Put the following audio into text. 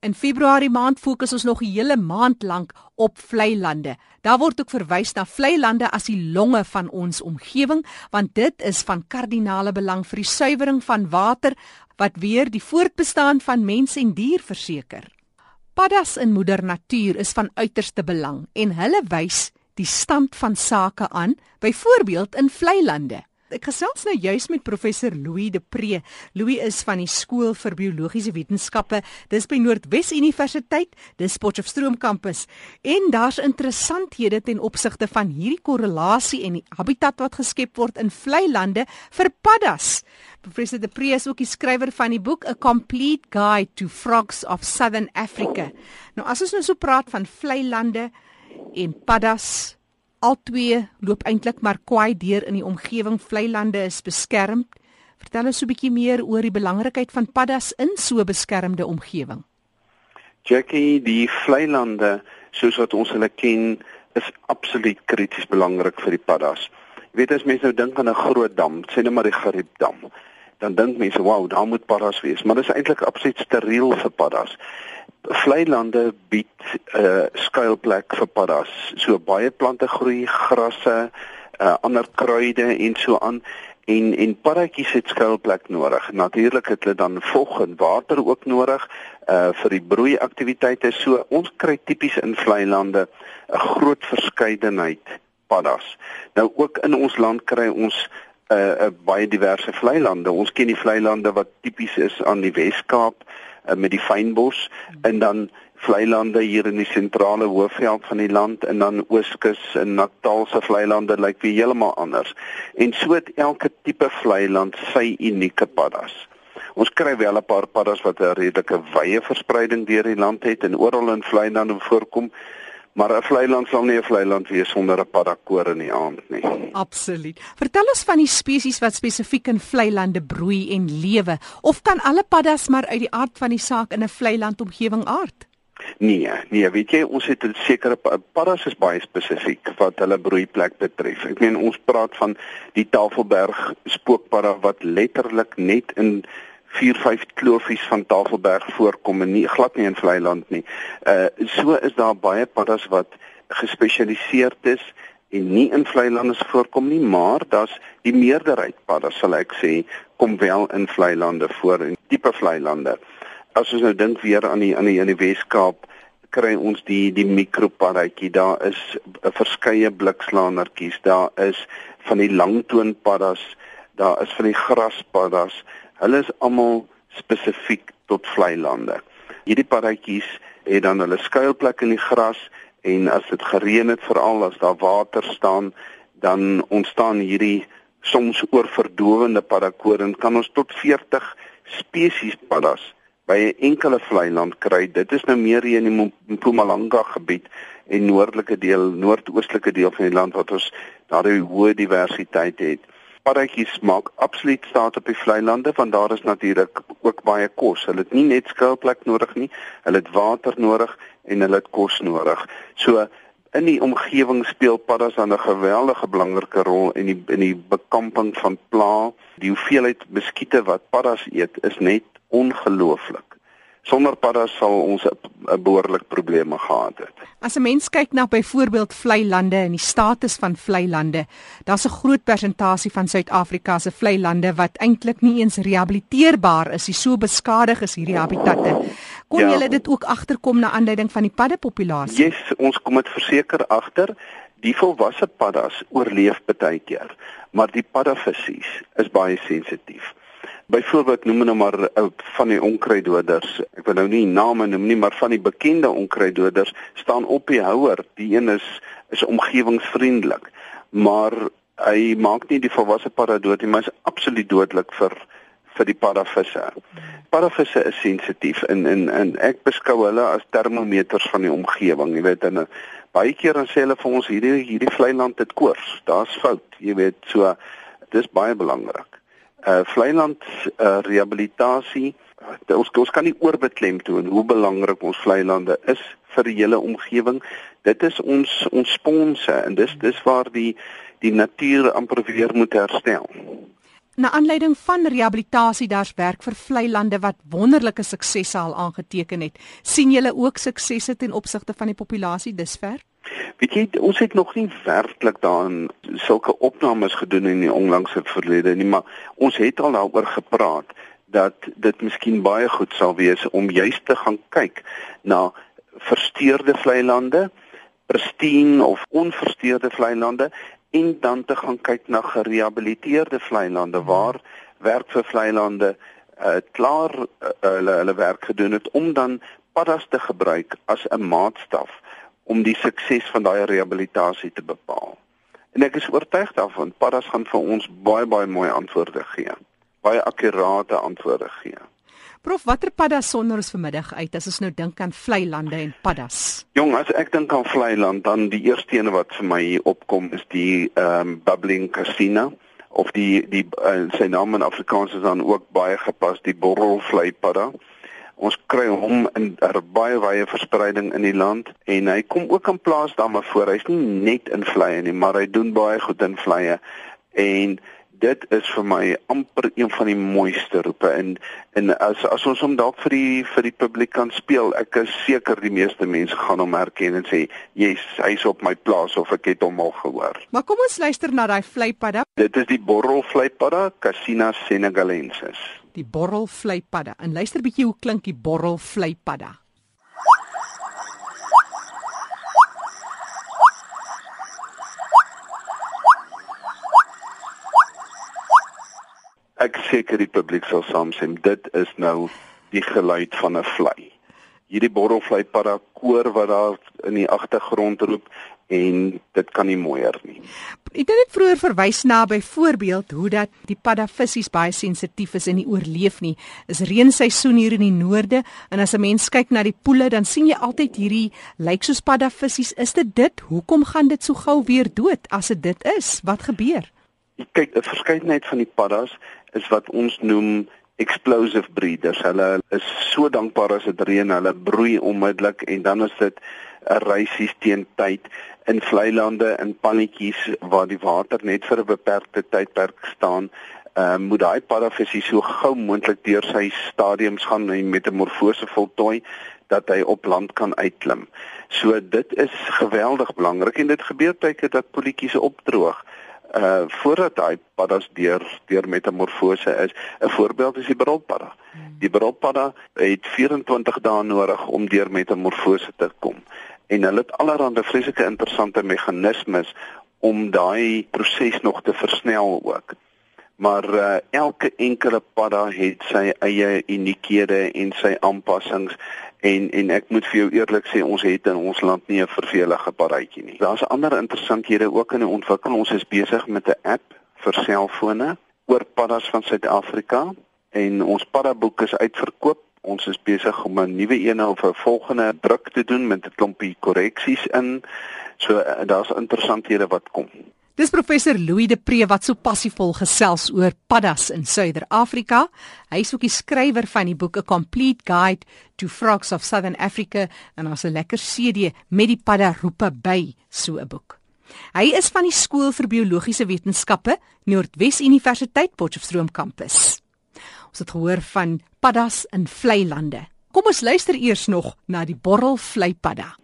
In Februarie maand fokus ons nog 'n hele maand lank op vlei lande. Daar word ook verwys na vlei lande as die longe van ons omgewing, want dit is van kardinale belang vir die suiwering van water wat weer die voortbestaan van mens en dier verseker. Paddas in moeder natuur is van uiterste belang en hulle wys die stand van sake aan, byvoorbeeld in vlei lande. Ek gesels nou juis met professor Louis de Pre. Louis is van die skool vir biologiese wetenskappe. Dis by Noordwes Universiteit, dis Potchefstroom kampus. En daar's interessanthede ten opsigte van hierdie korrelasie en die habitat wat geskep word in vlei lande vir paddas. Professor de Pre is ook die skrywer van die boek A Complete Guide to Frogs of Southern Africa. Nou as ons nou so praat van vlei lande en paddas Altwee loop eintlik maar kwaai deur in die omgewing vlei lande is beskerm. Vertel ons so 'n bietjie meer oor die belangrikheid van paddas in so 'n beskermde omgewing. Jackie, die vlei lande soos wat ons hulle ken, is absoluut krities belangrik vir die paddas. Jy weet as mense nou dink aan 'n groot dam, sê net maar die Gariepdam, dan dink mense, "Wow, daar moet paddas wees," maar dit is eintlik absoluut steriel vir paddas vlei lande bied 'n uh, skuilplek vir paddas. So baie plante groei, grasse, uh, ander kruide en so aan en en paddatjies het skuilplek nodig. Natuurlik het hulle dan vog en water ook nodig uh vir die broei aktiwiteite. So ons kry tipies in vlei lande 'n groot verskeidenheid paddas. Nou ook in ons land kry ons 'n uh, baie diverse vlei lande. Ons ken die vlei lande wat tipies is aan die Wes-Kaap uh, met die fynbos en dan vlei lande hier in die sentrale hoofveld van die land en dan ooskus en Natal se vlei lande lyk weer heeltemal anders. En so het elke tipe vlei land sy unieke paddas. Ons kry wel 'n paar paddas wat 'n redelike wye verspreiding deur die land het en oral in vlei lande voorkom, Maar 'n vlei land sal nie 'n vlei land wees sonder 'n paddakoor in die aand nie. Absoluut. Vertel ons van die spesies wat spesifiek in vlei lande broei en lewe of kan alle paddas maar uit die aard van die saak in 'n vlei land omgewing aard? Nee, nee, weet jy, ons het 'n sekere paddas is baie spesifiek wat hulle broeiplek betref. Ek meen ons praat van die Tafelberg spookpadda wat letterlik net in 4 5 klofies van Tafelberg voorkom en nie glad nie in Vleiland nie. Uh so is daar baie paddas wat gespesialiseerd is en nie in Vleilande voorkom nie, maar daar's die meerderheid paddas sal ek sê kom wel in Vleilande voor in tipe Vleilande. As ons nou dink weer aan die aan die in die Weskaap kry ons die die mikropaddatjie daar is 'n verskeie blikslaanertjies daar is van die langtoonpaddas daar is van die graspaddas Hulle is almal spesifiek tot vlei lande. Hierdie paddatjies het dan hulle skuilplek in die gras en as dit gereën het veral as daar water staan, dan ontstaan hierdie soms oorverdowende paddakoring kan ons tot 40 spesies paddas by 'n enkele vlei land kry. Dit is nou meer hier in die Mpumalanga gebied en noordelike deel, noordoostelike deel van die land wat ons daardie hoë diversiteit het paddatjies maak absoluut staat op die vlei lande want daar is natuurlik ook baie kos. Hulle het nie net skuilplek nodig nie, hulle het water nodig en hulle het kos nodig. So in die omgewing speel paddas dan 'n geweldige belangrike rol in die in die bekamping van pla. Die hoeveelheid muskiete wat paddas eet is net ongelooflik. Sonder paddas sal ons 'n behoorlik probleme gehad het. As 'n mens kyk na byvoorbeeld vlei lande en die status van vlei lande, daar's 'n groot persentasie van Suid-Afrika se vlei lande wat eintlik nie eens rehabiliteerbaar is, so beskadig is hierdie habitatte. Kon ja. julle dit ook agterkom na aanleiding van die paddepopulasie? Yes, ons kom dit verseker agter. Die volwasse paddas oorleef baie keer, maar die paddavissies is baie sensitief. Byvoorbeeld noem nou maar uh, van die onkruiddoders. Ek wil nou nie name noem nie, maar van die bekende onkruiddoders staan op die houer. Die een is is omgewingsvriendelik, maar hy maak nie die volwasse padda dood nie, maar is absoluut dodelik vir vir die paddavisse. Paddavisse is sensitief en en en ek beskou hulle as termometers van die omgewing, jy weet en baie keer dan sê hulle vir ons hierdie hierdie vlei land het koors. Daar's fout, jy weet, so dis baie belangrik uh vleiland uh rehabilitasie. Uh, ons ons kan nie oorbeklem toe en hoe belangrik ons vleilande is vir die hele omgewing. Dit is ons ons sponse en dis dis waar die die natuur amper weer moet herstel Na aanleiding van rehabilitasie daar's werk vir vlei lande wat wonderlike suksesse al aangeteken het. sien julle ook suksesse ten opsigte van die populasie dusver? Weet jy, ons het nog nie werklik daarin sulke opnames gedoen in die onlangse verlede nie, maar ons het al daaroor gepraat dat dit miskien baie goed sal wees om juist te gaan kyk na versteurde vlei lande, pristine of onversteurde vlei lande en dan te gaan kyk na gerehabiliteerde vlei lande waar werk vir vlei lande uh, klaar uh, hulle hulle werk gedoen het om dan paddas te gebruik as 'n maatstaf om die sukses van daai rehabilitasie te bepaal. En ek is oortuig daarvan paddas gaan vir ons baie baie mooi antwoorde gee. Baie akkurate antwoorde gee. Prof, watter paddas sonder ons vanmiddag uit as ons nou dink aan vlei lande en paddas? Jong, as ek dink aan vlei land, dan die eerste een wat vir my opkom is die ehm um, bubbling casino of die die uh, sy naam in Afrikaans is dan ook baie gepas die borrelvlei padda. Ons kry hom in er baie wye verspreiding in die land en hy kom ook in plaas dan maar voor. Hy's nie net in vleie nie, maar hy doen baie goed in vleie en dit is vir my amper een van die mooiste roepe en en as as ons hom dalk vir die vir die publiek kan speel, ek is seker die meeste mense gaan hom herken en sê, "Yes, hy's op my plaas of ek het hom al gehoor." Maar kom ons luister na daai vleipadda. Dit is die borrel vleipadda, Cassina senegalensis. Die borrel vleipadda. En luister bietjie hoe klink die borrel vleipadda. ek seker die publiek sal saamstem dit is nou die geluid van 'n vlei hierdie borrelvlei parakoor wat daar in die agtergrond roep en dit kan nie mooier nie. Ek het net vroeër verwys na byvoorbeeld hoe dat die paddavissies baie sensitief is en nie oorleef nie. Is reenseisoen hier in die noorde en as 'n mens kyk na die poele dan sien jy altyd hierdie lyk soos paddavissies. Is dit dit? Hoekom gaan dit so gou weer dood as dit dit is? Wat gebeur? Kyk, 'n verskeidenheid van die paddas is wat ons noem explosive breeders. Hulle is so dankbaar as dit reën, hulle broei onmiddellik en dan is dit 'n reisies teen tyd in vlei lande in pannetjies waar die water net vir 'n beperkte tydperk staan. Ehm uh, moet daai paddavisie so gou moontlik deur sy stadiums gaan en metamorfose voltooi dat hy op land kan uitklim. So dit is geweldig belangrik en dit gebeur baie keer dat poletjies opdroog uh voordat daai paddas deur deur metamorfose is. 'n Voorbeeld is die brulpadda. Die brulpadda het 24 dae nodig om deur metamorfose te kom. En hulle het allerlei vreeslike interessante meganismes om daai proses nog te versnel ook. Maar uh, elke enkele padda het sy eie uniekhede en sy aanpassings En en ek moet vir jou eerlik sê ons het in ons land nie 'n vervelige paradjie nie. Daar's ander interessanthede ook in die ontwikkeling. Ons is besig met 'n app vir selfone oor paddas van Suid-Afrika en ons paddaboek is uitverkoop. Ons is besig om 'n nuwe een of 'n volgende druk te doen met 'n klompie korreksies in. So eh, daar's interessanthede wat kom. Dis professor Louis de Pre wat so passievol gesels oor paddas in Suider-Afrika. Hy is ook die skrywer van die boek A Complete Guide to Frogs of Southern Africa en ons 'n lekker CD met die padda roepe by so 'n boek. Hy is van die skool vir biologiese wetenskappe Noordwes Universiteit Potchefstroom kampus. Ons het gehoor van paddas in vlei lande. Kom ons luister eers nog na die borrel vlei padda.